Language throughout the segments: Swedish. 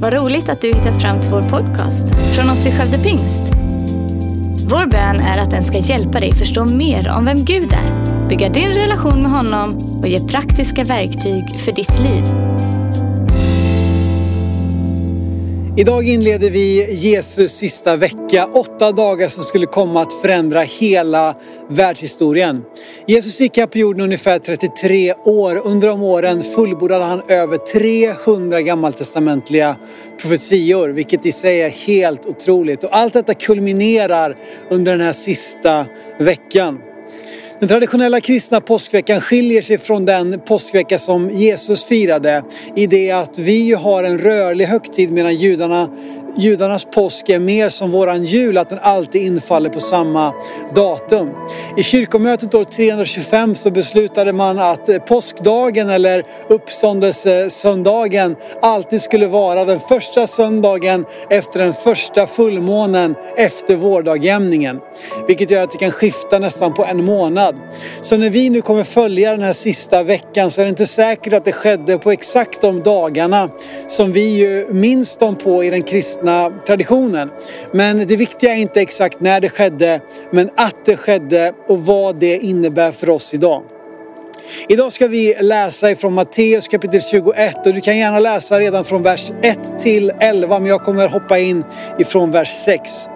Vad roligt att du hittat fram till vår podcast från oss i Skövde Pingst. Vår bön är att den ska hjälpa dig förstå mer om vem Gud är, bygga din relation med honom och ge praktiska verktyg för ditt liv. Idag inleder vi Jesus sista vecka, åtta dagar som skulle komma att förändra hela världshistorien. Jesus gick här på jorden ungefär 33 år. Under de åren fullbordade han över 300 gammaltestamentliga profetior, vilket i sig är helt otroligt. Och allt detta kulminerar under den här sista veckan. Den traditionella kristna påskveckan skiljer sig från den påskvecka som Jesus firade i det att vi har en rörlig högtid medan judarna judarnas påsk är mer som våran jul, att den alltid infaller på samma datum. I kyrkomötet år 325 så beslutade man att påskdagen eller uppståndelsesöndagen alltid skulle vara den första söndagen efter den första fullmånen efter vårdagjämningen. Vilket gör att det kan skifta nästan på en månad. Så när vi nu kommer följa den här sista veckan så är det inte säkert att det skedde på exakt de dagarna som vi ju minns dem på i den kristna kristna traditionen. Men det viktiga är inte exakt när det skedde, men att det skedde och vad det innebär för oss idag. Idag ska vi läsa ifrån Matteus kapitel 21 och du kan gärna läsa redan från vers 1 till 11 men jag kommer hoppa in ifrån vers 6.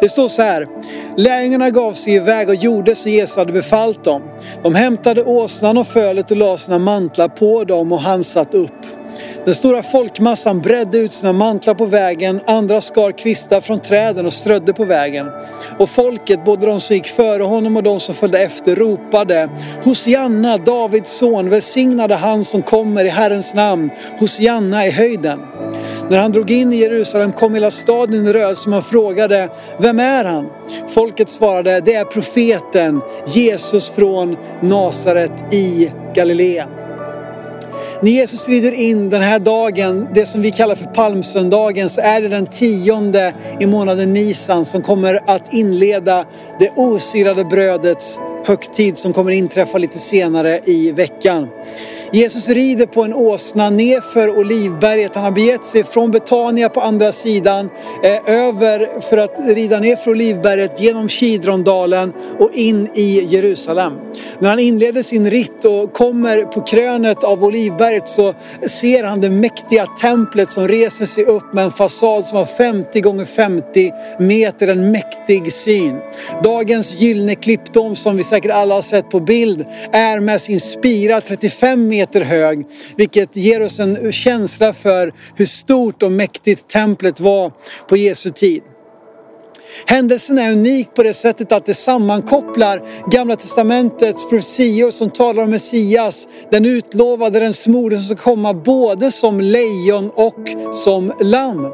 Det står så här. Lärjungarna gav sig iväg och gjorde som Jesus hade befallt dem. De hämtade åsnan och fölet och lade sina mantlar på dem och han satt upp. Den stora folkmassan bredde ut sina mantlar på vägen, andra skar kvistar från träden och strödde på vägen. Och folket, både de som gick före honom och de som följde efter, ropade Hosianna, Davids son, välsignade han som kommer i Herrens namn, Hosianna i höjden. När han drog in i Jerusalem kom hela staden i rörelse man frågade Vem är han? Folket svarade Det är profeten Jesus från Nasaret i Galileen. När Jesus rider in den här dagen, det som vi kallar för palmsöndagen, så är det den tionde i månaden Nisan som kommer att inleda det osyrade brödets högtid som kommer inträffa lite senare i veckan. Jesus rider på en åsna nerför Olivberget. Han har begett sig från Betania på andra sidan eh, över för att rida ner för Olivberget genom Kidrondalen och in i Jerusalem. När han inleder sin ritt och kommer på krönet av Olivberget så ser han det mäktiga templet som reser sig upp med en fasad som var 50 gånger 50 meter, en mäktig syn. Dagens gyllene klippdom som vi säkert alla har sett på bild är med sin spira 35 meter meter hög. Vilket ger oss en känsla för hur stort och mäktigt templet var på Jesu tid. Händelsen är unik på det sättet att det sammankopplar Gamla Testamentets profetior som talar om Messias, den utlovade, den smorde som ska komma både som lejon och som lamm.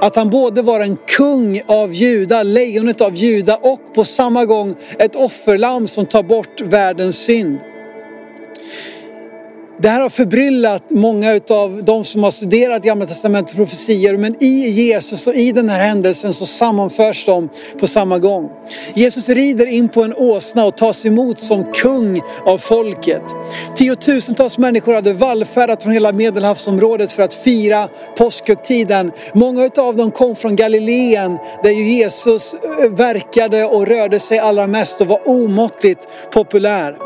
Att han både var en kung av Juda, lejonet av Juda och på samma gång ett offerlamm som tar bort världens synd. Det här har förbryllat många av de som har studerat Gamla Testamentets profetier men i Jesus och i den här händelsen så sammanförs de på samma gång. Jesus rider in på en åsna och tas emot som kung av folket. Tiotusentals människor hade vallfärdat från hela medelhavsområdet för att fira påskhögtiden. Många av dem kom från Galileen där Jesus verkade och rörde sig allra mest och var omåttligt populär.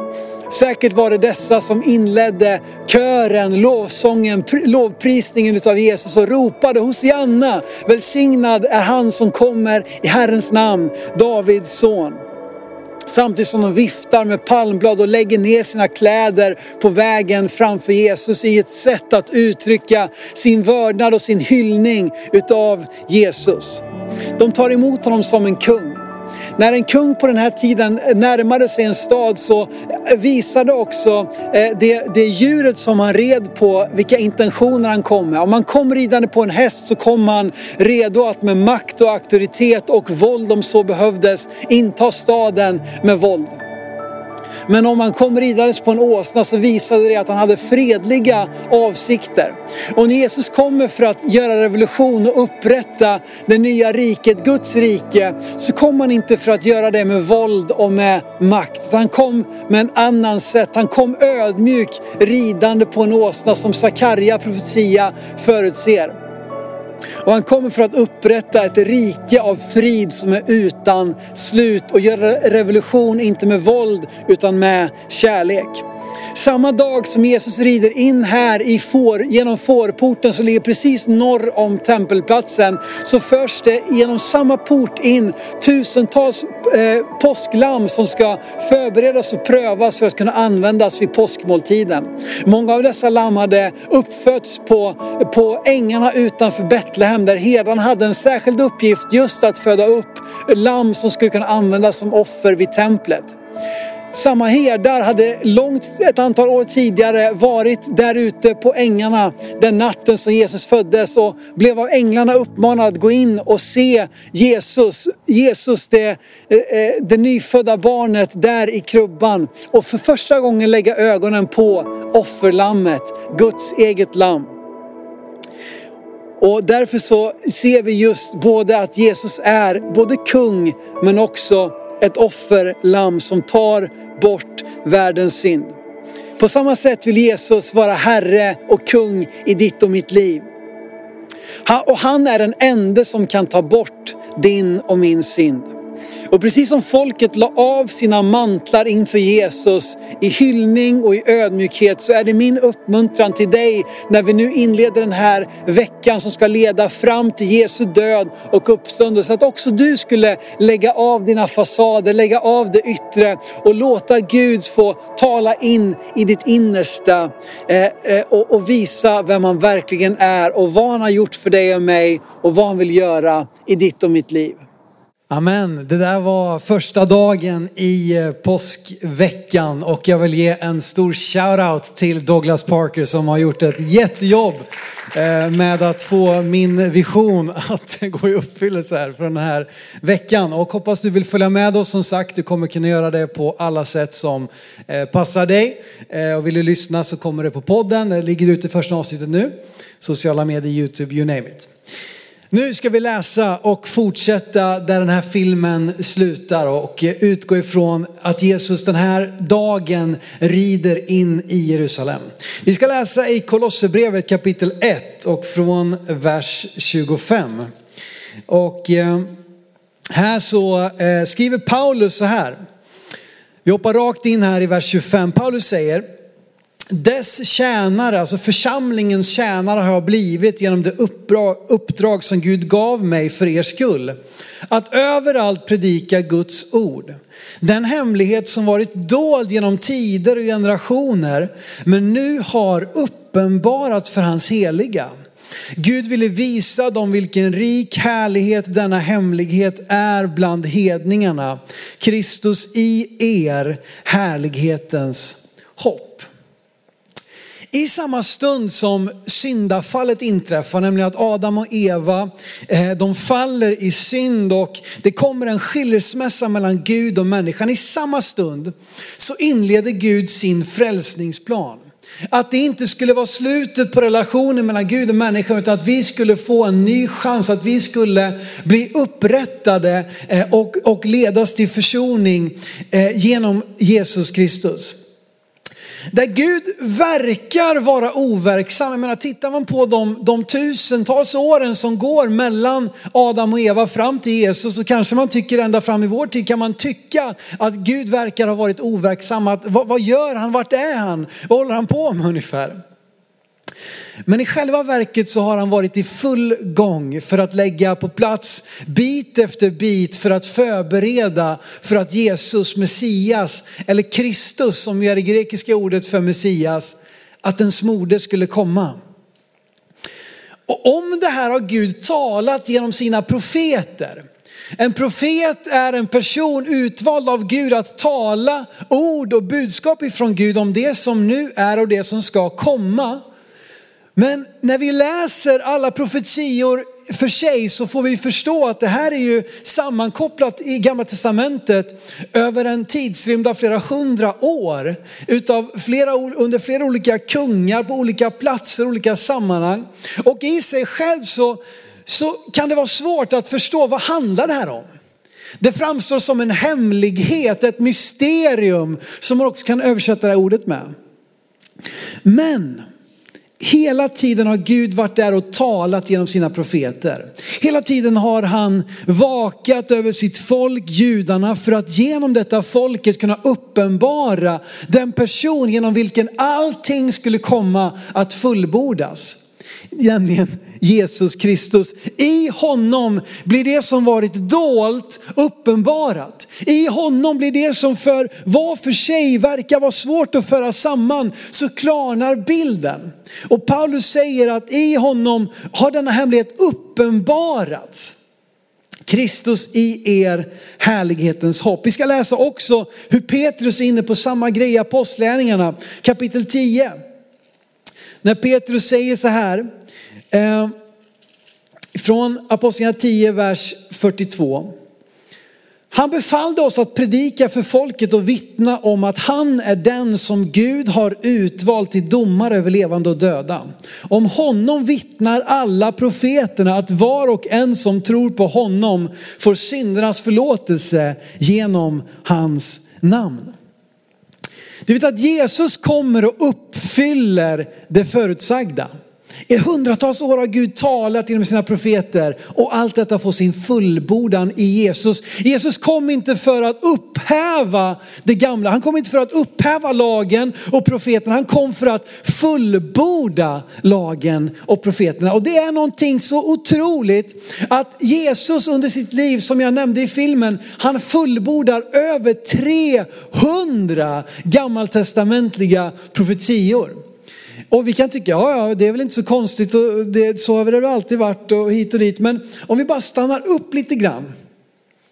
Säkert var det dessa som inledde kören, lovsången, lovprisningen utav Jesus och ropade Hosianna, välsignad är han som kommer i Herrens namn, Davids son. Samtidigt som de viftar med palmblad och lägger ner sina kläder på vägen framför Jesus i ett sätt att uttrycka sin vördnad och sin hyllning utav Jesus. De tar emot honom som en kung. När en kung på den här tiden närmade sig en stad så visade också eh, det, det djuret som han red på vilka intentioner han kom med. Om han kom ridande på en häst så kom han redo att med makt och auktoritet och våld om så behövdes inta staden med våld. Men om han kom ridandes på en åsna så visade det att han hade fredliga avsikter. Och när Jesus kommer för att göra revolution och upprätta det nya riket, Guds rike, så kom han inte för att göra det med våld och med makt. Han kom med en annan sätt. Han kom ödmjuk ridande på en åsna som Sakarja profetia förutser. Och han kommer för att upprätta ett rike av frid som är utan slut och göra revolution inte med våld utan med kärlek. Samma dag som Jesus rider in här i får, genom fårporten som ligger precis norr om tempelplatsen så förs det genom samma port in tusentals eh, påsklamm som ska förberedas och prövas för att kunna användas vid påskmåltiden. Många av dessa lamm hade uppfötts på, på ängarna utanför Betlehem där herdarna hade en särskild uppgift just att föda upp lamm som skulle kunna användas som offer vid templet. Samma herdar hade långt ett antal år tidigare varit där ute på ängarna den natten som Jesus föddes och blev av änglarna uppmanad att gå in och se Jesus, Jesus det, eh, eh, det nyfödda barnet där i krubban och för första gången lägga ögonen på offerlammet, Guds eget lamm. Och därför så ser vi just både att Jesus är både kung men också ett offerlamm som tar bort världens synd. På samma sätt vill Jesus vara Herre och kung i ditt och mitt liv. Och han är den enda som kan ta bort din och min synd. Och precis som folket la av sina mantlar inför Jesus i hyllning och i ödmjukhet så är det min uppmuntran till dig när vi nu inleder den här veckan som ska leda fram till Jesu död och uppståndelse. Att också du skulle lägga av dina fasader, lägga av det yttre och låta Gud få tala in i ditt innersta eh, eh, och visa vem han verkligen är och vad han har gjort för dig och mig och vad han vill göra i ditt och mitt liv. Amen. Det där var första dagen i eh, påskveckan och jag vill ge en stor shout-out till Douglas Parker som har gjort ett jättejobb eh, med att få min vision att gå i uppfyllelse här för den här veckan. Och hoppas du vill följa med oss som sagt. Du kommer kunna göra det på alla sätt som eh, passar dig. Och vill du lyssna så kommer det på podden. Det ligger ute i första avsnittet nu. Sociala medier, YouTube, you name it. Nu ska vi läsa och fortsätta där den här filmen slutar och utgå ifrån att Jesus den här dagen rider in i Jerusalem. Vi ska läsa i Kolosserbrevet kapitel 1 och från vers 25. Och eh, här så eh, skriver Paulus så här. Vi hoppar rakt in här i vers 25. Paulus säger dess tjänare, alltså församlingens tjänare har jag blivit genom det uppdrag, som Gud gav mig för er skull. Att överallt predika Guds ord. Den hemlighet som varit dold genom tider och generationer men nu har uppenbarats för hans heliga. Gud ville visa dem vilken rik härlighet denna hemlighet är bland hedningarna. Kristus i er, härlighetens hopp. I samma stund som syndafallet inträffar, nämligen att Adam och Eva, eh, de faller i synd och det kommer en skilsmässa mellan Gud och människan. I samma stund så inleder Gud sin frälsningsplan. Att det inte skulle vara slutet på relationen mellan Gud och människan utan att vi skulle få en ny chans, att vi skulle bli upprättade eh, och, och ledas till försoning eh, genom Jesus Kristus. Där Gud verkar vara overksam. Jag menar, tittar man på de, de tusentals åren som går mellan Adam och Eva fram till Jesus så kanske man tycker ända fram i vår tid kan man tycka att Gud verkar ha varit overksam. Att, vad, vad gör han? Vart är han? Vad håller han på med ungefär? Men i själva verket så har han varit i full gång för att lägga på plats bit efter bit för att förbereda för att Jesus, Messias, eller Kristus som är det grekiska ordet för Messias, att ens moder skulle komma. Och om det här har Gud talat genom sina profeter. En profet är en person utvald av Gud att tala ord och budskap ifrån Gud om det som nu är och det som ska komma. Men när vi läser alla profetior för sig så får vi förstå att det här är ju sammankopplat i gamla testamentet över en tidsrymd av flera hundra år. Utav flera, under flera olika kungar på olika platser, olika sammanhang. Och i sig själv så, så kan det vara svårt att förstå vad handlar det här om. Det framstår som en hemlighet, ett mysterium som man också kan översätta det här ordet med. Men Hela tiden har Gud varit där och talat genom sina profeter. Hela tiden har han vakat över sitt folk, judarna, för att genom detta folket kunna uppenbara den person genom vilken allting skulle komma att fullbordas nämligen Jesus Kristus. I honom blir det som varit dolt uppenbarat. I honom blir det som för var för sig verkar vara svårt att föra samman, så klarnar bilden. Och Paulus säger att i honom har denna hemlighet uppenbarats. Kristus i er härlighetens hopp. Vi ska läsa också hur Petrus är inne på samma grej i Apostlärningarna kapitel 10. När Petrus säger så här, eh, från Apostlagärningarna 10, vers 42. Han befallde oss att predika för folket och vittna om att han är den som Gud har utvalt till domare över levande och döda. Om honom vittnar alla profeterna att var och en som tror på honom får syndernas förlåtelse genom hans namn. Du vet att Jesus kommer och uppfyller det förutsagda. I hundratals år har Gud talat genom sina profeter och allt detta får sin fullbordan i Jesus. Jesus kom inte för att upphäva det gamla, han kom inte för att upphäva lagen och profeterna, han kom för att fullborda lagen och profeterna. Och det är någonting så otroligt att Jesus under sitt liv, som jag nämnde i filmen, han fullbordar över 300 gammaltestamentliga profetior. Och vi kan tycka, ja, ja det är väl inte så konstigt, och det, så har det väl alltid varit och hit och dit. Men om vi bara stannar upp lite grann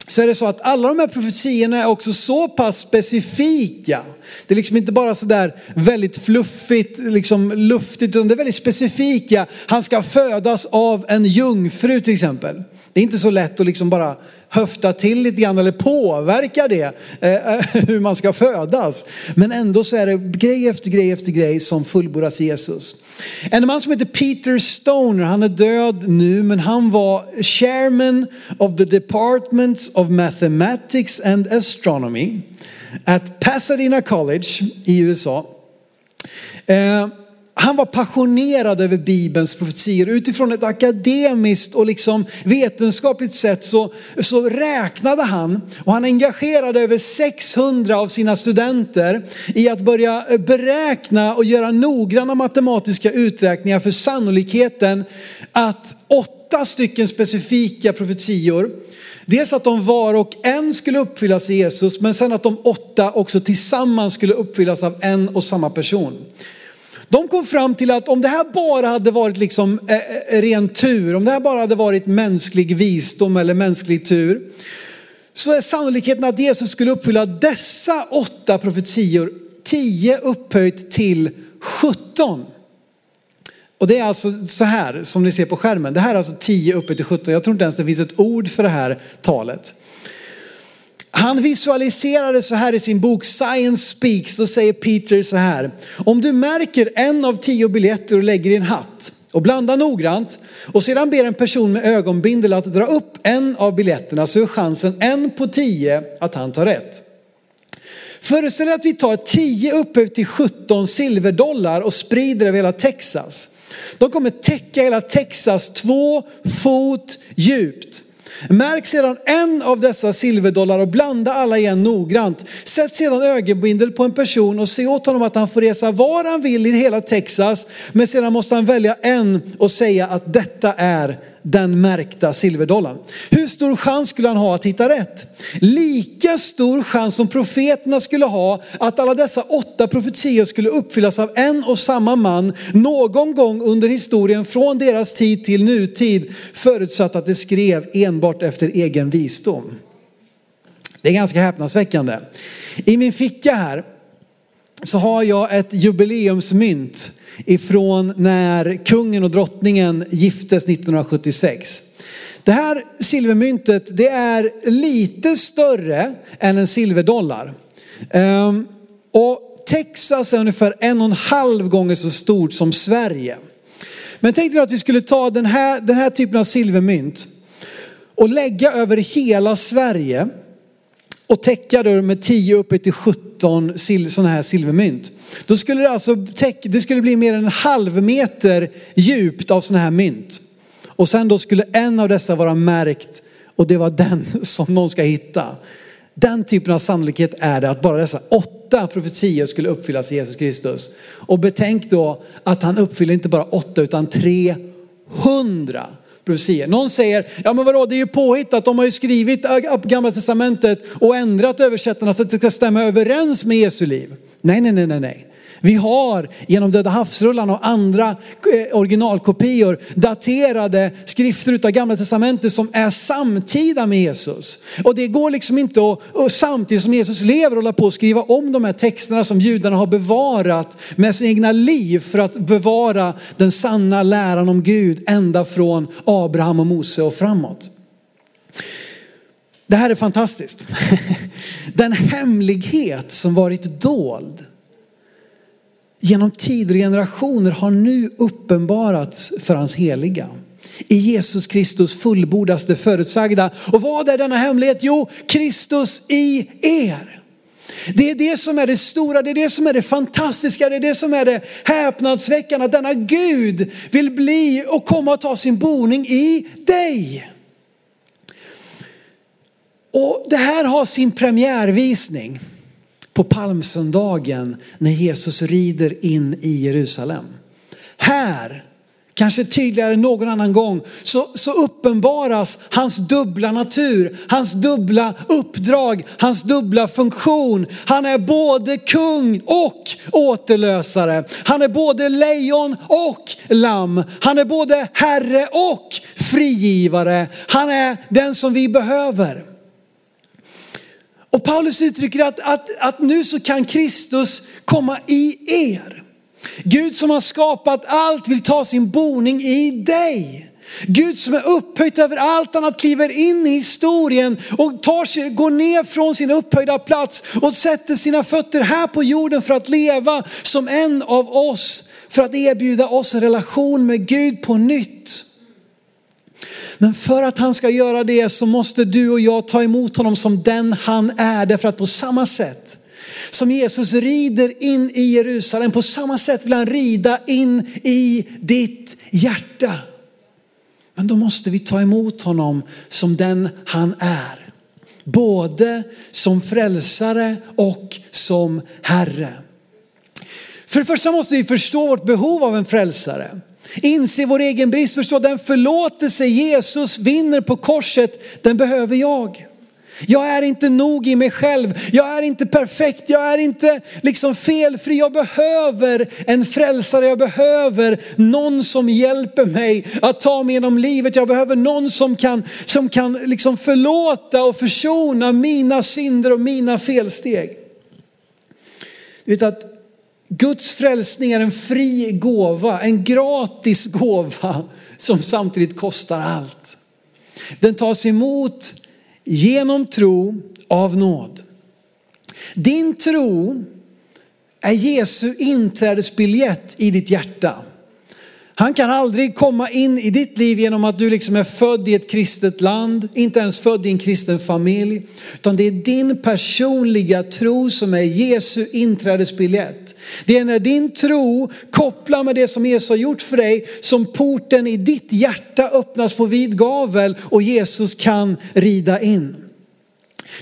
så är det så att alla de här profetiorna är också så pass specifika. Det är liksom inte bara så där väldigt fluffigt, liksom luftigt, utan det är väldigt specifika. Han ska födas av en jungfru till exempel. Det är inte så lätt att liksom bara höfta till lite grann eller påverka det, eh, hur man ska födas. Men ändå så är det grej efter grej efter grej som fullbordas i Jesus. En man som heter Peter Stoner, han är död nu, men han var chairman of the Departments of Mathematics and Astronomy at Pasadena College i USA. Eh, han var passionerad över Bibelns profetier. Utifrån ett akademiskt och liksom vetenskapligt sätt så, så räknade han och han engagerade över 600 av sina studenter i att börja beräkna och göra noggranna matematiska uträkningar för sannolikheten att åtta stycken specifika profetior Dels att de var och en skulle uppfyllas i Jesus, men sen att de åtta också tillsammans skulle uppfyllas av en och samma person. De kom fram till att om det här bara hade varit liksom eh, eh, ren tur, om det här bara hade varit mänsklig visdom eller mänsklig tur, så är sannolikheten att Jesus skulle uppfylla dessa åtta profetior, tio upphöjt till 17. Och det är alltså så här som ni ser på skärmen. Det här är alltså 10 upphöjt till 17. Jag tror inte ens det finns ett ord för det här talet. Han visualiserade så här i sin bok Science Speaks, då säger Peter så här. Om du märker en av tio biljetter och lägger i en hatt och blandar noggrant och sedan ber en person med ögonbindel att dra upp en av biljetterna så är chansen en på tio att han tar rätt. Föreställ dig att vi tar 10 upphöjt till 17 silverdollar och sprider över hela Texas. De kommer täcka hela Texas två fot djupt. Märk sedan en av dessa silverdollar och blanda alla igen noggrant. Sätt sedan ögonbindel på en person och se åt honom att han får resa var han vill i hela Texas. Men sedan måste han välja en och säga att detta är den märkta silverdollarn. Hur stor chans skulle han ha att hitta rätt? Lika stor chans som profeterna skulle ha att alla dessa åtta profetior skulle uppfyllas av en och samma man någon gång under historien från deras tid till nutid förutsatt att det skrev enbart efter egen visdom. Det är ganska häpnadsväckande. I min ficka här så har jag ett jubileumsmynt ifrån när kungen och drottningen giftes 1976. Det här silvermyntet det är lite större än en silverdollar. Ehm, och Texas är ungefär en och en halv gånger så stort som Sverige. Men tänk dig att vi skulle ta den här, den här typen av silvermynt och lägga över hela Sverige och täcka det med 10 upp till 17 sådana här silvermynt. Då skulle det alltså det skulle bli mer än en halv meter djupt av sådana här mynt. Och sen då skulle en av dessa vara märkt och det var den som någon ska hitta. Den typen av sannolikhet är det att bara dessa åtta profetior skulle uppfyllas i Jesus Kristus. Och betänk då att han uppfyller inte bara åtta utan 300 profetier. Någon säger, ja men vadå det är ju påhittat, de har ju skrivit gamla testamentet och ändrat översättarna så att det ska stämma överens med Jesu liv. Nej, nej, nej, nej, nej. Vi har genom Döda havsrullarna och andra eh, originalkopior daterade skrifter utav gamla testamentet som är samtida med Jesus. Och det går liksom inte att och samtidigt som Jesus lever hålla på att skriva om de här texterna som judarna har bevarat med sina egna liv för att bevara den sanna läran om Gud ända från Abraham och Mose och framåt. Det här är fantastiskt. Den hemlighet som varit dold genom tider och generationer har nu uppenbarats för hans heliga. I Jesus Kristus fullbordas det förutsagda. Och vad är denna hemlighet? Jo, Kristus i er. Det är det som är det stora, det är det som är det fantastiska, det är det som är det häpnadsväckande. Att denna Gud vill bli och komma och ta sin boning i dig. Och det här har sin premiärvisning på palmsöndagen när Jesus rider in i Jerusalem. Här, kanske tydligare än någon annan gång, så, så uppenbaras hans dubbla natur, hans dubbla uppdrag, hans dubbla funktion. Han är både kung och återlösare. Han är både lejon och lamm. Han är både herre och frigivare. Han är den som vi behöver. Och Paulus uttrycker att, att, att nu så kan Kristus komma i er. Gud som har skapat allt vill ta sin boning i dig. Gud som är upphöjt över allt annat kliver in i historien och tar sig, går ner från sin upphöjda plats och sätter sina fötter här på jorden för att leva som en av oss. För att erbjuda oss en relation med Gud på nytt. Men för att han ska göra det så måste du och jag ta emot honom som den han är. Därför att på samma sätt som Jesus rider in i Jerusalem, på samma sätt vill han rida in i ditt hjärta. Men då måste vi ta emot honom som den han är. Både som frälsare och som Herre. För det första måste vi förstå vårt behov av en frälsare. Inse vår egen brist, förstå den förlåtelse Jesus vinner på korset, den behöver jag. Jag är inte nog i mig själv. Jag är inte perfekt. Jag är inte liksom felfri. Jag behöver en frälsare. Jag behöver någon som hjälper mig att ta mig genom livet. Jag behöver någon som kan, som kan liksom förlåta och försona mina synder och mina felsteg. Du vet att Guds frälsning är en fri gåva, en gratis gåva som samtidigt kostar allt. Den tas emot genom tro av nåd. Din tro är Jesu inträdesbiljett i ditt hjärta. Han kan aldrig komma in i ditt liv genom att du liksom är född i ett kristet land, inte ens född i en kristen familj. Utan det är din personliga tro som är Jesu inträdesbiljett. Det är när din tro kopplar med det som Jesus har gjort för dig som porten i ditt hjärta öppnas på vid gavel och Jesus kan rida in.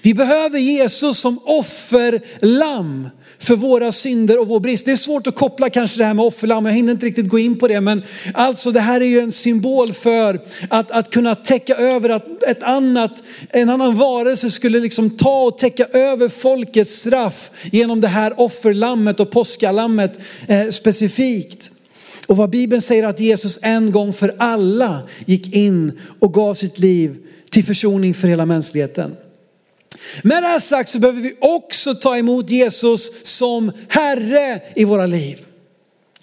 Vi behöver Jesus som offerlamm för våra synder och vår brist. Det är svårt att koppla kanske det här med offerlamm, jag hinner inte riktigt gå in på det. Men alltså det här är ju en symbol för att, att kunna täcka över att ett annat, en annan varelse skulle liksom ta och täcka över folkets straff genom det här offerlammet och påskalammet eh, specifikt. Och vad Bibeln säger att Jesus en gång för alla gick in och gav sitt liv till försoning för hela mänskligheten. Med det här sagt så behöver vi också ta emot Jesus som Herre i våra liv.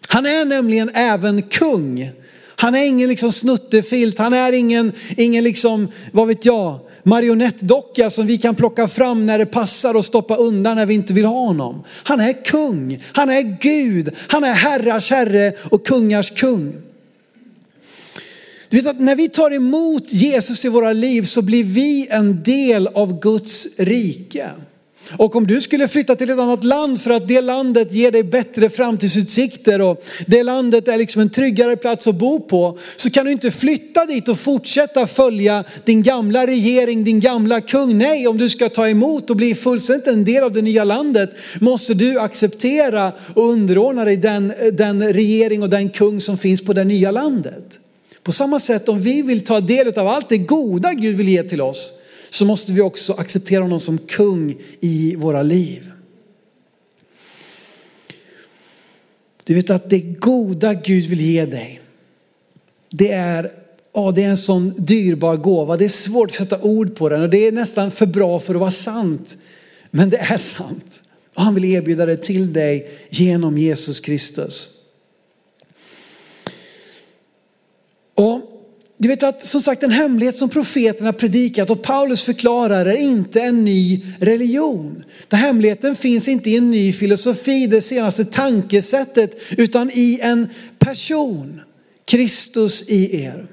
Han är nämligen även kung. Han är ingen liksom snuttefilt, han är ingen, ingen liksom, vad vet jag, marionettdocka som vi kan plocka fram när det passar och stoppa undan när vi inte vill ha honom. Han är kung, han är Gud, han är herrars herre och kungars kung. Du vet att när vi tar emot Jesus i våra liv så blir vi en del av Guds rike. Och om du skulle flytta till ett annat land för att det landet ger dig bättre framtidsutsikter och det landet är liksom en tryggare plats att bo på, så kan du inte flytta dit och fortsätta följa din gamla regering, din gamla kung. Nej, om du ska ta emot och bli fullständigt en del av det nya landet måste du acceptera och underordna dig den, den regering och den kung som finns på det nya landet. På samma sätt om vi vill ta del av allt det goda Gud vill ge till oss, så måste vi också acceptera honom som kung i våra liv. Du vet att det goda Gud vill ge dig, det är, ja, det är en sån dyrbar gåva. Det är svårt att sätta ord på den och det är nästan för bra för att vara sant. Men det är sant. Och han vill erbjuda det till dig genom Jesus Kristus. Och du vet att som sagt en hemlighet som profeterna predikat och Paulus förklarar är inte en ny religion. Den hemligheten finns inte i en ny filosofi, det senaste tankesättet, utan i en person, Kristus i er.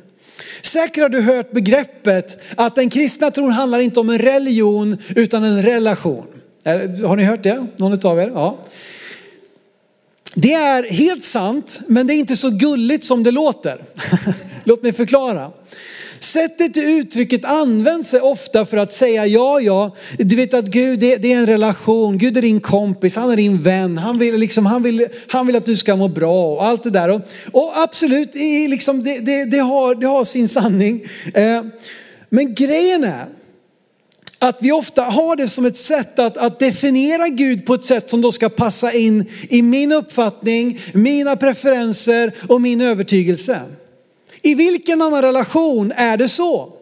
Säkert har du hört begreppet att den kristna tron handlar inte om en religion utan en relation. Har ni hört det? Någon av er? Ja. Det är helt sant, men det är inte så gulligt som det låter. Låt mig förklara. Sättet i uttrycket används är ofta för att säga ja, ja, du vet att Gud det, det, är en relation, Gud är din kompis, han är din vän, han vill, liksom, han vill, han vill att du ska må bra och allt det där. Och, och absolut, liksom, det, det, det, har, det har sin sanning. Eh, men grejen är att vi ofta har det som ett sätt att, att definiera Gud på ett sätt som då ska passa in i min uppfattning, mina preferenser och min övertygelse. I vilken annan relation är det så?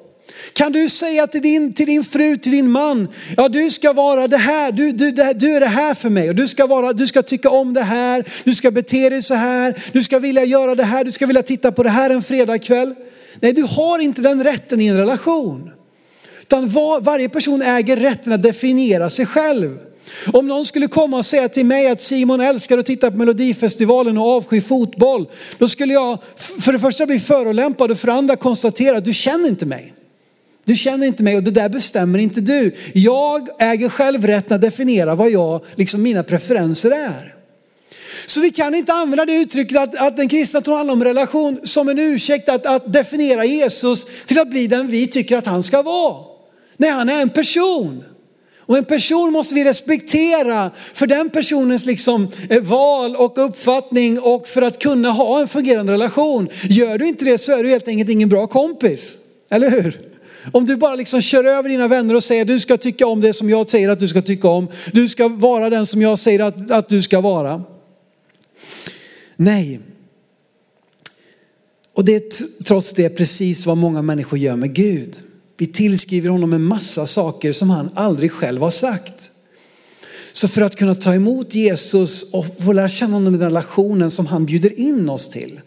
Kan du säga till din, till din fru, till din man, ja du ska vara det här, du, du, du är det här för mig och du ska, vara, du ska tycka om det här, du ska bete dig så här, du ska vilja göra det här, du ska vilja titta på det här en fredagkväll. Nej, du har inte den rätten i en relation. Utan var, varje person äger rätten att definiera sig själv. Om någon skulle komma och säga till mig att Simon älskar att titta på Melodifestivalen och avsky fotboll. Då skulle jag för det första bli förolämpad och för det andra konstatera att du känner inte mig. Du känner inte mig och det där bestämmer inte du. Jag äger själv rätten att definiera vad jag, liksom mina preferenser är. Så vi kan inte använda det uttrycket att, att den kristna tron handlar om relation som en ursäkt att, att definiera Jesus till att bli den vi tycker att han ska vara. Nej, han är en person. Och en person måste vi respektera för den personens liksom eh, val och uppfattning och för att kunna ha en fungerande relation. Gör du inte det så är du helt enkelt ingen bra kompis. Eller hur? Om du bara liksom kör över dina vänner och säger du ska tycka om det som jag säger att du ska tycka om. Du ska vara den som jag säger att, att du ska vara. Nej. Och det är trots det precis vad många människor gör med Gud. Vi tillskriver honom en massa saker som han aldrig själv har sagt. Så för att kunna ta emot Jesus och få lära känna honom i den relationen som han bjuder in oss till,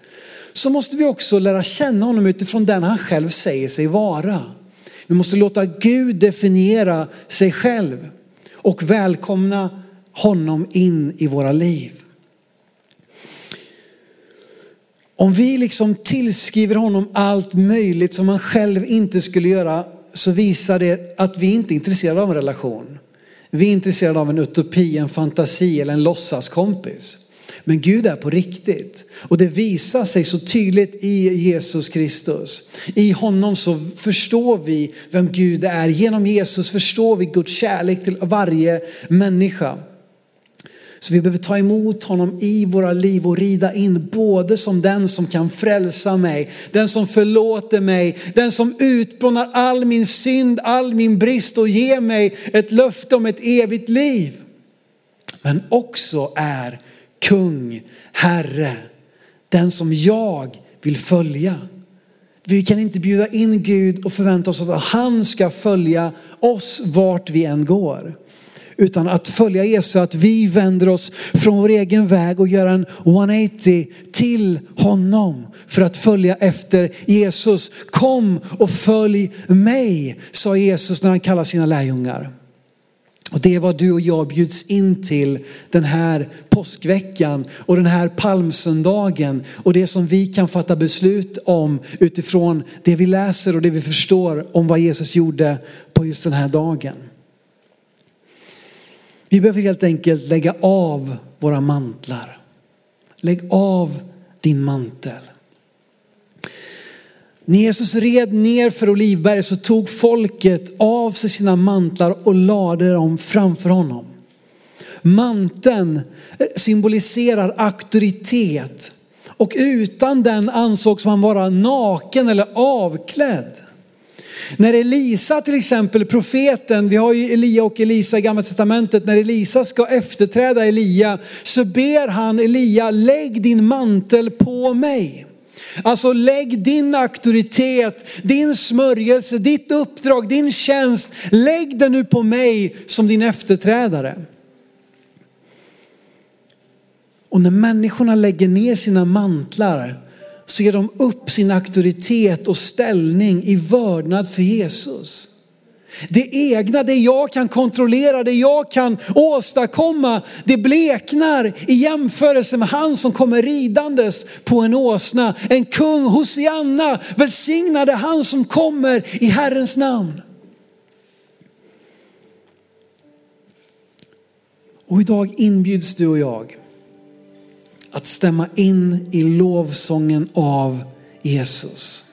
så måste vi också lära känna honom utifrån den han själv säger sig vara. Vi måste låta Gud definiera sig själv och välkomna honom in i våra liv. Om vi liksom tillskriver honom allt möjligt som han själv inte skulle göra så visar det att vi inte är intresserade av en relation. Vi är intresserade av en utopi, en fantasi eller en låtsaskompis. Men Gud är på riktigt. Och det visar sig så tydligt i Jesus Kristus. I honom så förstår vi vem Gud är. Genom Jesus förstår vi Guds kärlek till varje människa. Så vi behöver ta emot honom i våra liv och rida in både som den som kan frälsa mig, den som förlåter mig, den som utplånar all min synd, all min brist och ger mig ett löfte om ett evigt liv. Men också är kung, herre, den som jag vill följa. Vi kan inte bjuda in Gud och förvänta oss att han ska följa oss vart vi än går. Utan att följa Jesus, att vi vänder oss från vår egen väg och gör en 180 till honom för att följa efter Jesus. Kom och följ mig, sa Jesus när han kallade sina lärjungar. Och det är vad du och jag bjuds in till den här påskveckan och den här palmsöndagen. Och det som vi kan fatta beslut om utifrån det vi läser och det vi förstår om vad Jesus gjorde på just den här dagen. Vi behöver helt enkelt lägga av våra mantlar. Lägg av din mantel. När Jesus red ner för Olivberget så tog folket av sig sina mantlar och lade dem framför honom. Manteln eh, symboliserar auktoritet och utan den ansågs man vara naken eller avklädd. När Elisa till exempel, profeten, vi har ju Elia och Elisa i gamla testamentet, när Elisa ska efterträda Elia så ber han Elia, lägg din mantel på mig. Alltså lägg din auktoritet, din smörjelse, ditt uppdrag, din tjänst, lägg den nu på mig som din efterträdare. Och när människorna lägger ner sina mantlar så ger de upp sin auktoritet och ställning i vördnad för Jesus. Det egna, det jag kan kontrollera, det jag kan åstadkomma, det bleknar i jämförelse med han som kommer ridandes på en åsna. En kung, Hosianna, välsignade han som kommer i Herrens namn. Och idag inbjuds du och jag att stämma in i lovsången av Jesus.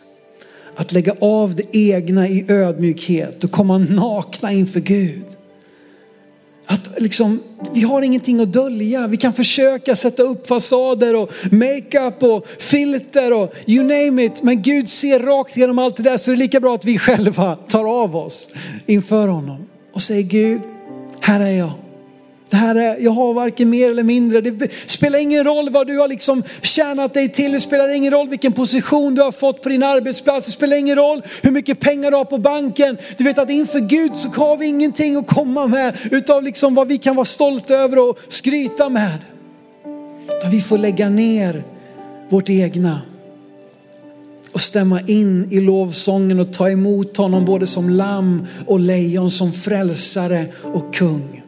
Att lägga av det egna i ödmjukhet och komma nakna inför Gud. Att liksom, vi har ingenting att dölja. Vi kan försöka sätta upp fasader och makeup och filter och you name it. Men Gud ser rakt igenom allt det där så det är lika bra att vi själva tar av oss inför honom och säger Gud, här är jag. Herre, jag har varken mer eller mindre. Det spelar ingen roll vad du har liksom tjänat dig till. Det spelar ingen roll vilken position du har fått på din arbetsplats. Det spelar ingen roll hur mycket pengar du har på banken. Du vet att inför Gud så har vi ingenting att komma med utav liksom vad vi kan vara stolta över och skryta med. Vi får lägga ner vårt egna och stämma in i lovsången och ta emot honom både som lamm och lejon, som frälsare och kung.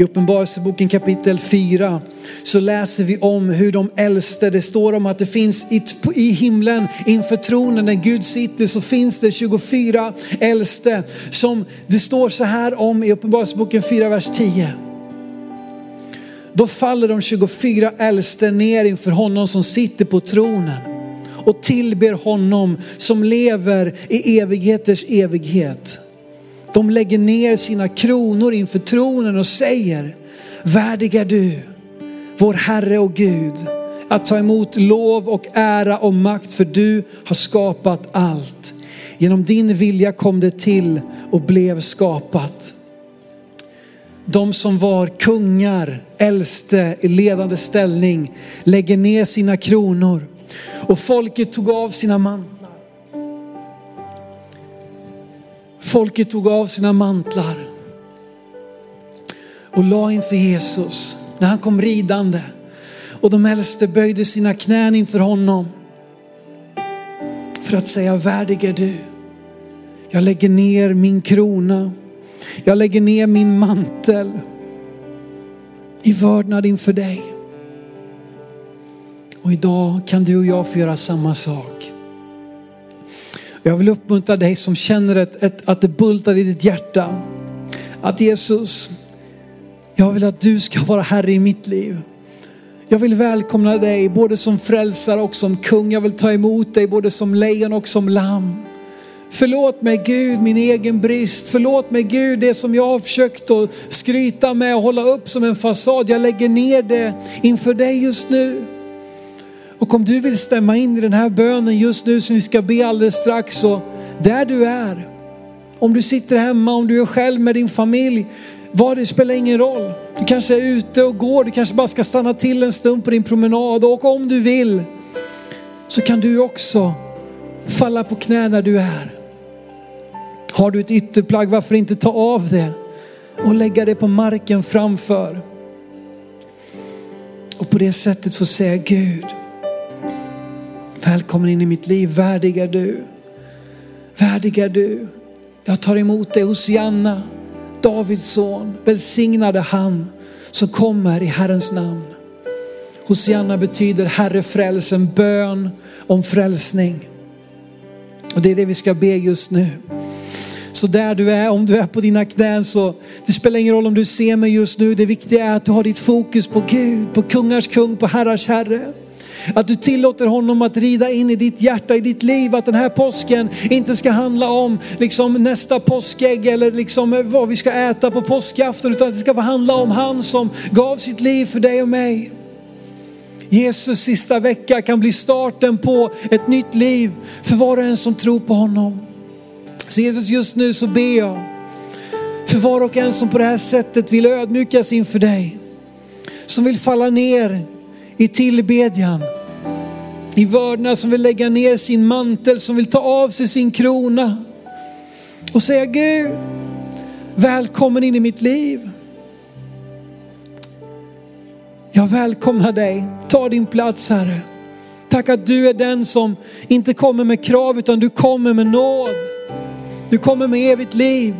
I Uppenbarelseboken kapitel 4 så läser vi om hur de äldste, det står om att det finns i himlen inför tronen när Gud sitter så finns det 24 äldste som det står så här om i Uppenbarelseboken 4, vers 10. Då faller de 24 äldste ner inför honom som sitter på tronen och tillber honom som lever i evigheters evighet. De lägger ner sina kronor inför tronen och säger, värdig är du, vår Herre och Gud, att ta emot lov och ära och makt för du har skapat allt. Genom din vilja kom det till och blev skapat. De som var kungar, äldste i ledande ställning lägger ner sina kronor och folket tog av sina mantlar Folket tog av sina mantlar och la inför Jesus när han kom ridande. Och de äldste böjde sina knän inför honom för att säga värdig är du. Jag lägger ner min krona. Jag lägger ner min mantel i vördnad inför dig. Och idag kan du och jag få göra samma sak. Jag vill uppmuntra dig som känner ett, ett, att det bultar i ditt hjärta. Att Jesus, jag vill att du ska vara Herre i mitt liv. Jag vill välkomna dig både som frälsare och som kung. Jag vill ta emot dig både som lejon och som lamm. Förlåt mig Gud min egen brist. Förlåt mig Gud det som jag har försökt att skryta med och hålla upp som en fasad. Jag lägger ner det inför dig just nu. Och om du vill stämma in i den här bönen just nu som vi ska be alldeles strax så där du är. Om du sitter hemma, om du är själv med din familj, vad det spelar ingen roll. Du kanske är ute och går, du kanske bara ska stanna till en stund på din promenad och om du vill så kan du också falla på knä när du är. Har du ett ytterplagg, varför inte ta av det och lägga det på marken framför. Och på det sättet få säga Gud, Välkommen in i mitt liv, värdig är du. Värdig är du. Jag tar emot dig hos Janna. Davids son, välsignade han som kommer i Herrens namn. Hosianna betyder Herre frälsen, bön om frälsning. Och det är det vi ska be just nu. Så där du är, om du är på dina knän så, det spelar ingen roll om du ser mig just nu. Det viktiga är att du har ditt fokus på Gud, på kungars kung, på herrars herre. Att du tillåter honom att rida in i ditt hjärta, i ditt liv. Att den här påsken inte ska handla om liksom nästa påskägg eller liksom eh, vad vi ska äta på påskafton. Utan att det ska få handla om han som gav sitt liv för dig och mig. Jesus sista vecka kan bli starten på ett nytt liv för var och en som tror på honom. Så Jesus just nu så ber jag för var och en som på det här sättet vill ödmjukas inför dig. Som vill falla ner i tillbedjan. I vördnad som vill lägga ner sin mantel, som vill ta av sig sin krona. Och säga Gud, välkommen in i mitt liv. Jag välkomnar dig. Ta din plats Herre. Tack att du är den som inte kommer med krav utan du kommer med nåd. Du kommer med evigt liv.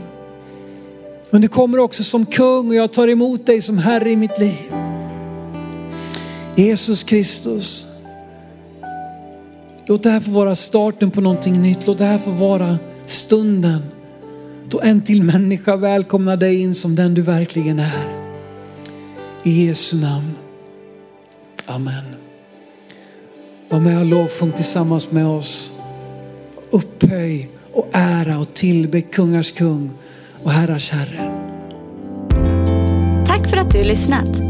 Men du kommer också som kung och jag tar emot dig som Herre i mitt liv. Jesus Kristus. Låt det här få vara starten på någonting nytt. Låt det här få vara stunden då en till människa välkomnar dig in som den du verkligen är. I Jesu namn. Amen. Var med och lovsjung tillsammans med oss. Upphöj och ära och tillbe kungars kung och herrars herre. Tack för att du lyssnat.